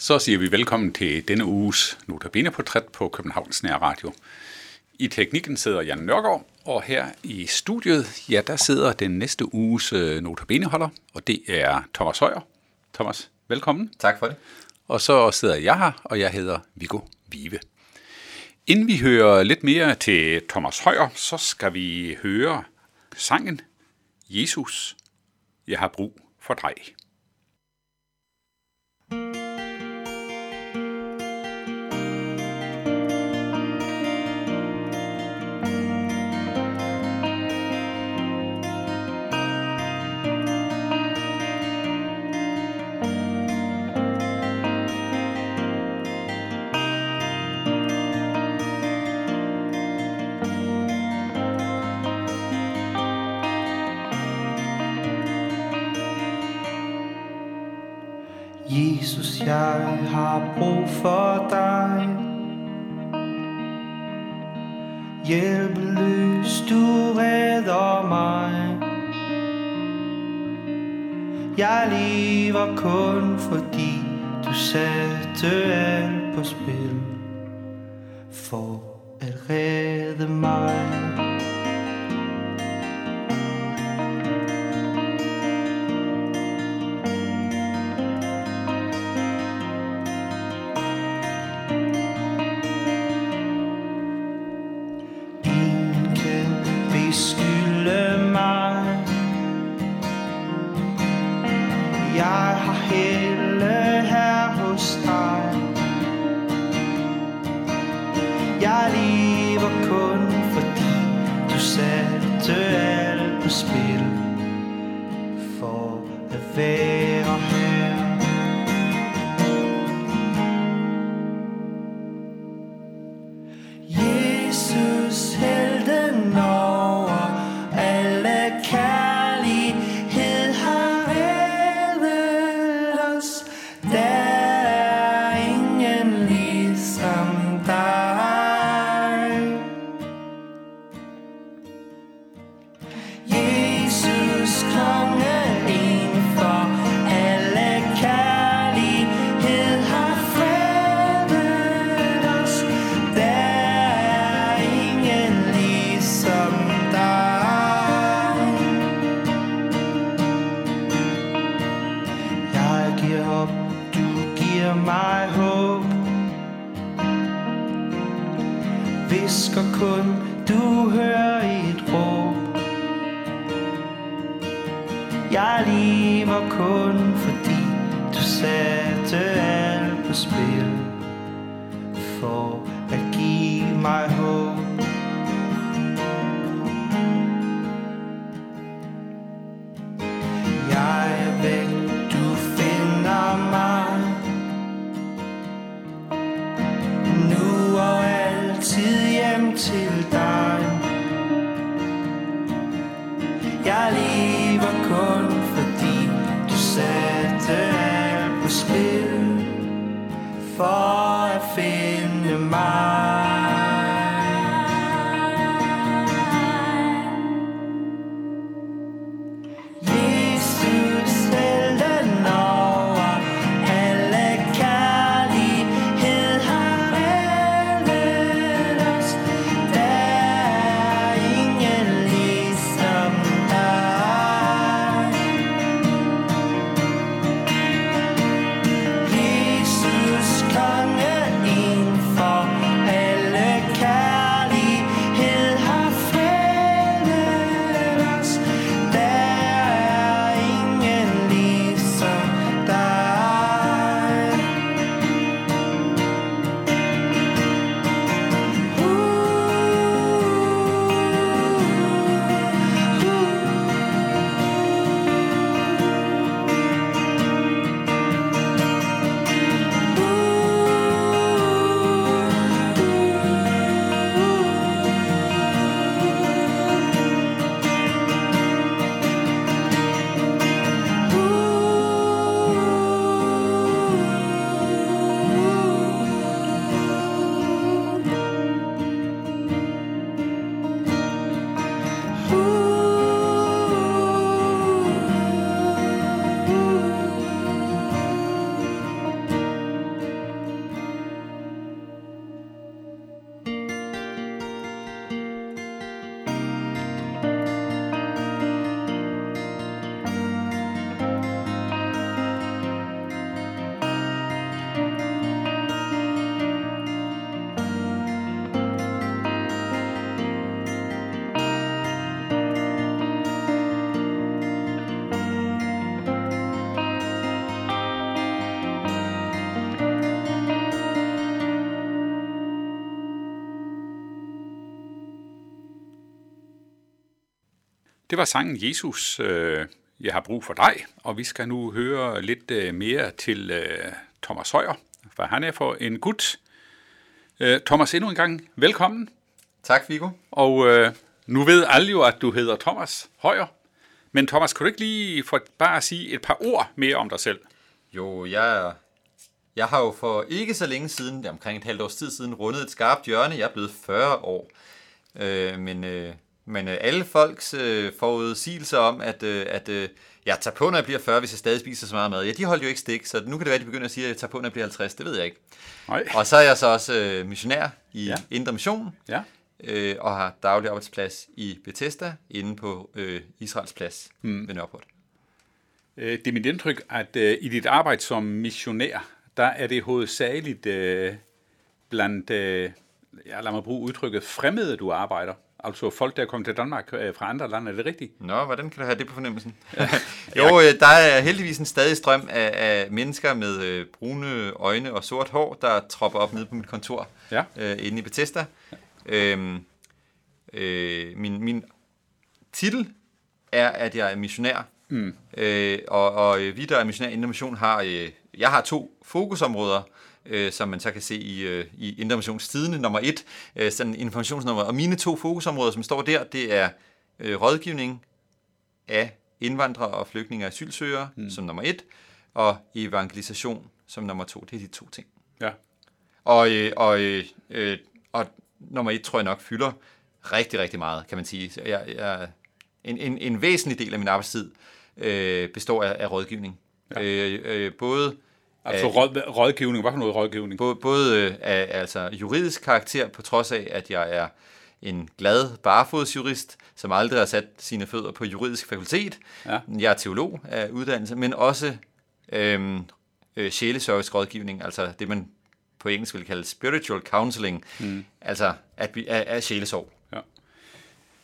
Så siger vi velkommen til denne uges Notabene-portræt på Københavns Nær Radio. I teknikken sidder Jan Nørgaard, og her i studiet, ja, der sidder den næste uges øh, Notabene-holder, og det er Thomas Højer. Thomas, velkommen. Tak for det. Og så sidder jeg her, og jeg hedder Viggo Vive. Inden vi hører lidt mere til Thomas Højer, så skal vi høre sangen Jesus, jeg har brug for dig. Jesus, jeg har brug for dig. Hjælpeløs, du redder mig. Jeg lever kun fordi du satte alt på spil For at redde mig. Visker kun, du hører et råb. Jeg lever kun fordi du satte alt på spil For at give mig håb For at Det var sangen Jesus, øh, jeg har brug for dig, og vi skal nu høre lidt øh, mere til øh, Thomas Højer, for han er for en gut. Øh, Thomas, endnu en gang velkommen, Tak, Viggo. og øh, nu ved alle jo, at du hedder Thomas Højer. Men Thomas, kan du ikke lige for bare sige et par ord mere om dig selv? Jo, jeg, jeg har jo for ikke så længe siden, omkring et halvt års tid siden, rundet et skarpt hjørne. Jeg er blevet 40 år. Øh, men øh, men øh, alle folks øh, forudsigelser om, at, øh, at øh, jeg tager på, når jeg bliver 40, hvis jeg stadig spiser så meget mad, ja, de holdt jo ikke stik, så nu kan det være, at de begynder at sige, at jeg tager på, når jeg bliver 50. Det ved jeg ikke. Nej. Og så er jeg så også øh, missionær i Ja. Indre Mission, Ja. øh, og har daglig arbejdsplads i Bethesda, inde på øh, Israels plads mm. ved Nørreport. Øh, Det er mit indtryk, at øh, i dit arbejde som missionær, der er det hovedsageligt øh, blandt, øh, ja, lad mig bruge udtrykket, fremmede, du arbejder. Altså folk, der er kommet til Danmark øh, fra andre lande, er det rigtigt? Nå, hvordan kan du have det på fornemmelsen? jo, øh, der er heldigvis en stadig strøm af, af mennesker med øh, brune øjne og sort hår, der tropper op nede på mit kontor Ja. øh, inde i Bethesda. Øhm, øh, min, min titel er, at jeg er missionær. Mm. Øh, og, og vi, der er missionær i Indre Mission, har, øh, jeg har to fokusområder, øh, som man så kan se i, øh, i Tidende, nummer et, øh, sådan informationsnummer. Og mine to fokusområder, som står der, det er øh, rådgivning af indvandrere og flygtninge og asylsøgere, mm. som nummer et, og evangelisation som nummer to. Det er de to ting. Ja. Og, øh, og, øh, øh, og nummer et tror jeg nok fylder rigtig, rigtig meget, kan man sige. Jeg, jeg, en, en, en væsentlig del af min arbejdstid øh, består af, af rådgivning. Ja. Øh, øh, både Altså af, råd, rådgivning, hvad for noget rådgivning? både, både øh, af altså, juridisk karakter, på trods af, at jeg er en glad barefodsjurist, som aldrig har sat sine fødder på juridisk fakultet. Ja. Jeg er teolog af uddannelse, men også øhm, øh, sjæleservice rådgivning, altså det man på engelsk vil kalde spiritual counseling, mm. altså at vi er, er sjælesorg. Ja.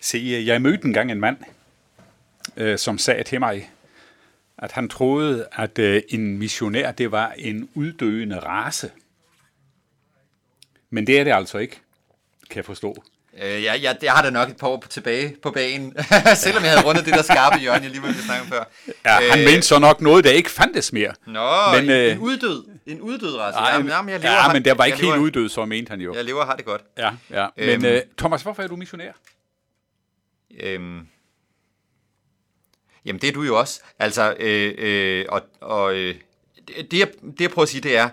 Se, jeg mødte engang en mand, øh, som sagde til mig, at han troede, at øh, en missionær, det var en uddøende race. Men det er det altså ikke, kan jeg forstå. Øh, jeg, jeg, jeg har da nok et par år på- tilbage på banen, selvom jeg havde rundet det der skarpe hjørne, jeg lige var snakke om før. Ja, han mente så nok noget, der ikke fandtes mere. Nå, Men, men, øh, en, en uddød, en uddød race. Nej, jamen, jamen, jeg lever, ja, har- men der var ikke jeg lever, helt uddød, så mente han jo. Jeg lever og har det godt. Ja, ja. Men Øhm. øh, Thomas, hvorfor er du missionær? Øhm, jamen, det er du jo også. Altså, øh, øh, og, og øh, det, det, jeg, det jeg prøver at sige, det er,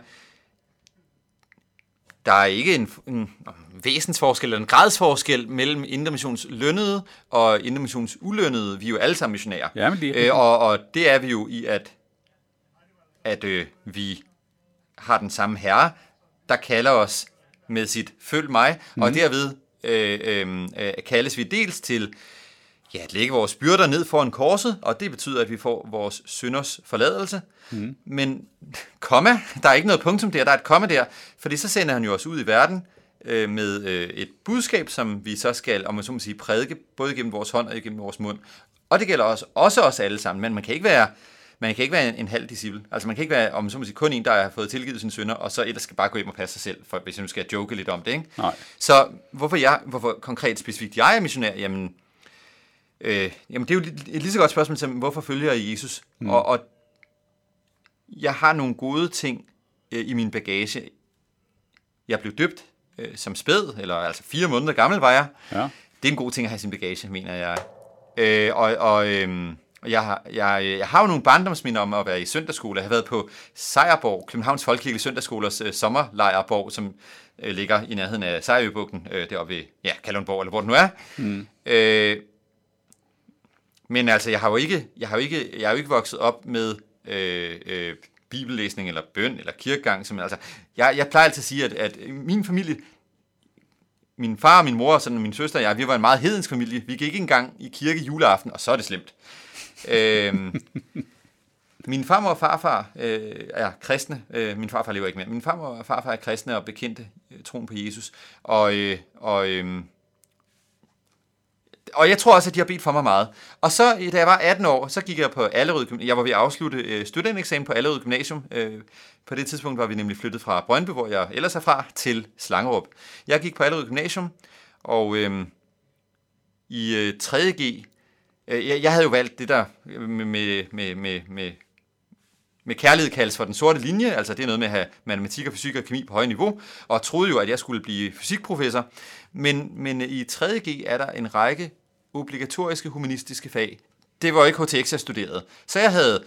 der er ikke en, en væsensforskel eller en gradsforskel mellem Indremissions lønnede og Indremissions ulønnede. Vi er jo alle sammen missionærer. Ja, men det- øh, og, og det er vi jo i, at, at øh, vi har den samme herre, der kalder os med sit følg mig, mm. og derved øh, øh, øh, kaldes vi dels til ja, at lægge vores byrder ned foran korset, og det betyder, at vi får vores synders forladelse. Mm. Men komma, der er ikke noget punktum der, der er et komma der, fordi så sender han jo os ud i verden øh, med øh, et budskab, som vi så skal, om man så må sige, prædike, både gennem vores hånd og gennem vores mund. Og det gælder også, også os alle sammen, men man kan ikke være man kan ikke være en, en halv disciple. Altså man kan ikke være, om man så må sige, kun en, der har fået tilgivet sine synder, og så ellers skal bare gå hjem og passe sig selv, for, hvis jeg nu skal joke lidt om det. Ikke? Nej. Så hvorfor, jeg, hvorfor konkret specifikt jeg er missionær? Jamen, øh, jamen det er jo et lige så godt spørgsmål som, hvorfor følger jeg Jesus? Mm. Og, og jeg har nogle gode ting øh, i min bagage. Jeg blev døbt øh, som spæd, eller altså fire måneder gammel var jeg. Ja. Det er en god ting at have i sin bagage, mener jeg. Øh, og og øh, jeg, har, jeg, jeg har jo nogle barndomsminder om at være i søndagsskole. Jeg har været på Sejrborg, Københavns Folkekirke Søndagsskolers øh, sommerlejrborg, som øh, ligger i nærheden af Sejrøbugten, øh, deroppe ved ja, Kalundborg, eller hvor det nu er. Mm. Øh, men altså, jeg har jo ikke, jeg har jo ikke, jeg har jo ikke vokset op med øh, øh, bibellæsning eller bøn eller kirkegang. Som, altså, jeg, jeg plejer altid at sige, at, at min familie, min far og min mor og sådan, min søster og jeg, vi var en meget hedensk familie. Vi gik ikke engang i kirke juleaften, og så er det slemt. øhm, min farmor og farfar øh, er kristne. Øh, min farfar lever ikke mere. Min farmor og farfar er kristne og bekendte øh, troen på Jesus. Og, øh, og, øh, og jeg tror også, at de har bedt for mig meget. Og så, da jeg var 18 år, så gik jeg på Allerød Gymnasium. Jeg var ved at afslutte øh, studentereksamen på Allerød Gymnasium. Øh, på det tidspunkt var vi nemlig flyttet fra Brøndby, hvor jeg ellers er fra, til Slangerup. Jeg gik på Allerød Gymnasium, og øh, i øh, 3.G, Øh, jeg, jeg havde jo valgt det der med, med, med, med, med, med kærlighed kaldes for den sorte linje, altså det er noget med at have matematik og fysik og kemi på højt niveau, og troede jo, at jeg skulle blive fysikprofessor. Men, men øh, i 3.G er der en række obligatoriske humanistiske fag. Det var ikke HTX, jeg studerede. Så jeg havde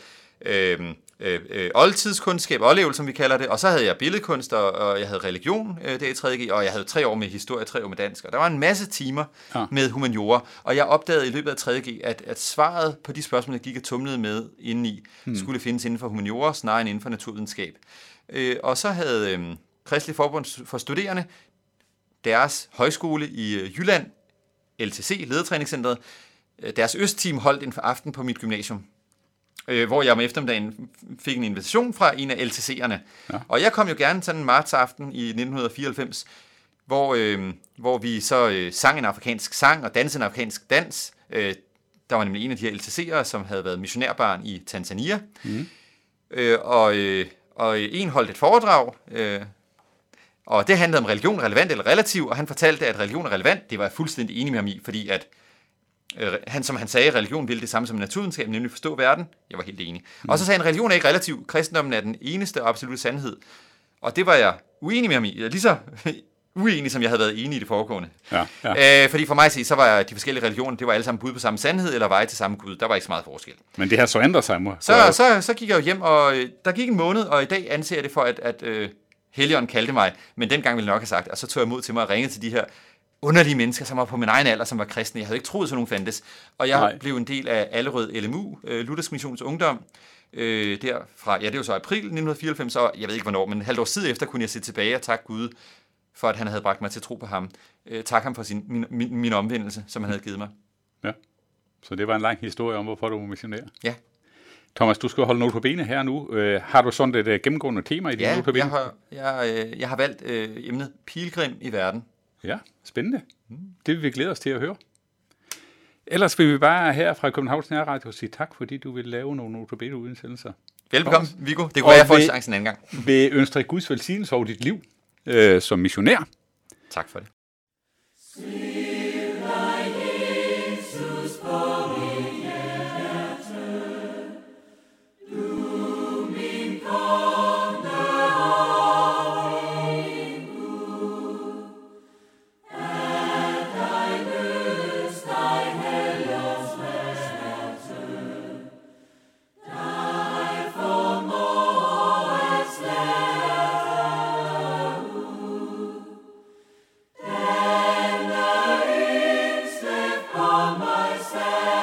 øh, øh, oldtidskundskab, oldlevel, som vi kalder det, og så havde jeg billedkunst, og, og jeg havde religion øh, der i 3.G, og jeg havde tre år med historie, tre år med dansk, og der var en masse timer Ja. med humaniora, og jeg opdagede i løbet af 3.G, at, at svaret på de spørgsmål, jeg gik og tumlede med indeni, hmm. skulle findes inden for humaniora, snarere end inden for naturvidenskab. Øh, og så havde øh, Kristelig Forbund for Studerende deres højskole i øh, Jylland, LTC, Ledertræningscenteret, øh, deres østteam holdt en aften på mit gymnasium, øh, hvor jeg om eftermiddagen fik en invitation fra en af LTC'erne. Ja. Og jeg kom jo gerne sådan en martsaften i 1994, hvor, øh, hvor vi så øh, sang en afrikansk sang og dansede en afrikansk dans. Øh, der var nemlig en af de her LTC'ere, som havde været missionærbarn i Tanzania. Mm. Øh, og, øh, og en holdt et foredrag, øh, og det handlede om religion, relevant eller relativ, og han fortalte, at religion er relevant. Det var jeg fuldstændig enig med ham i, fordi at øh, han, som han sagde, religion ville det samme som naturvidenskab, nemlig forstå verden. Jeg var helt enig. Mm. Og så sagde han, religion er ikke relativ. Kristendommen er den eneste og absolute sandhed. Og det var jeg uenig med ham i. Jeg Lige så uenig, som jeg havde været enig i det foregående. Ja, ja. Øh, fordi for mig at se, så var de forskellige religioner, det var alle sammen bud på samme sandhed, eller veje til samme Gud. Der var ikke så meget forskel. Men det har så ændret sig, mor. Så, så, så gik jeg jo hjem, og øh, der gik en måned, og i dag anser jeg det for, at, at øh, Helion kaldte mig, men dengang ville jeg nok have sagt, og så tog jeg mod til mig og ringede til de her underlige mennesker, som var på min egen alder, som var kristne. Jeg havde ikke troet, at sådan nogen fandtes. Og jeg Nej. Blev en del af Allerød LMU, øh, Luthers Missions Ungdom, øh, der fra, ja, det var så april 1994, og jeg ved ikke hvornår, men et halvt år siden efter kunne jeg se tilbage og takke Gud for, at han havde bragt mig til tro på ham. Øh, tak ham for sin, min, min, min omvendelse, som han havde givet mig. Ja. Så det var en lang historie om, hvorfor du var missionær. Ja, Thomas, du skal holde noget på benene her nu. Øh, har du sådan et uh, gennemgående tema i din ja på jeg, benene? har, jeg, øh, jeg har valgt øh, emnet Pilgrim i verden. Ja, spændende. Det vil vi glæde os til at høre. Ellers vil vi bare her fra Københavns Nærradio sige tak, fordi du vil lave nogle notabene udsendelser. Velbekomme, Viggo. Det Og kunne være, jeg får chancen en anden gang. Vil ønske dig Guds velsignelse over dit liv øh, som missionær. Tak for det. say.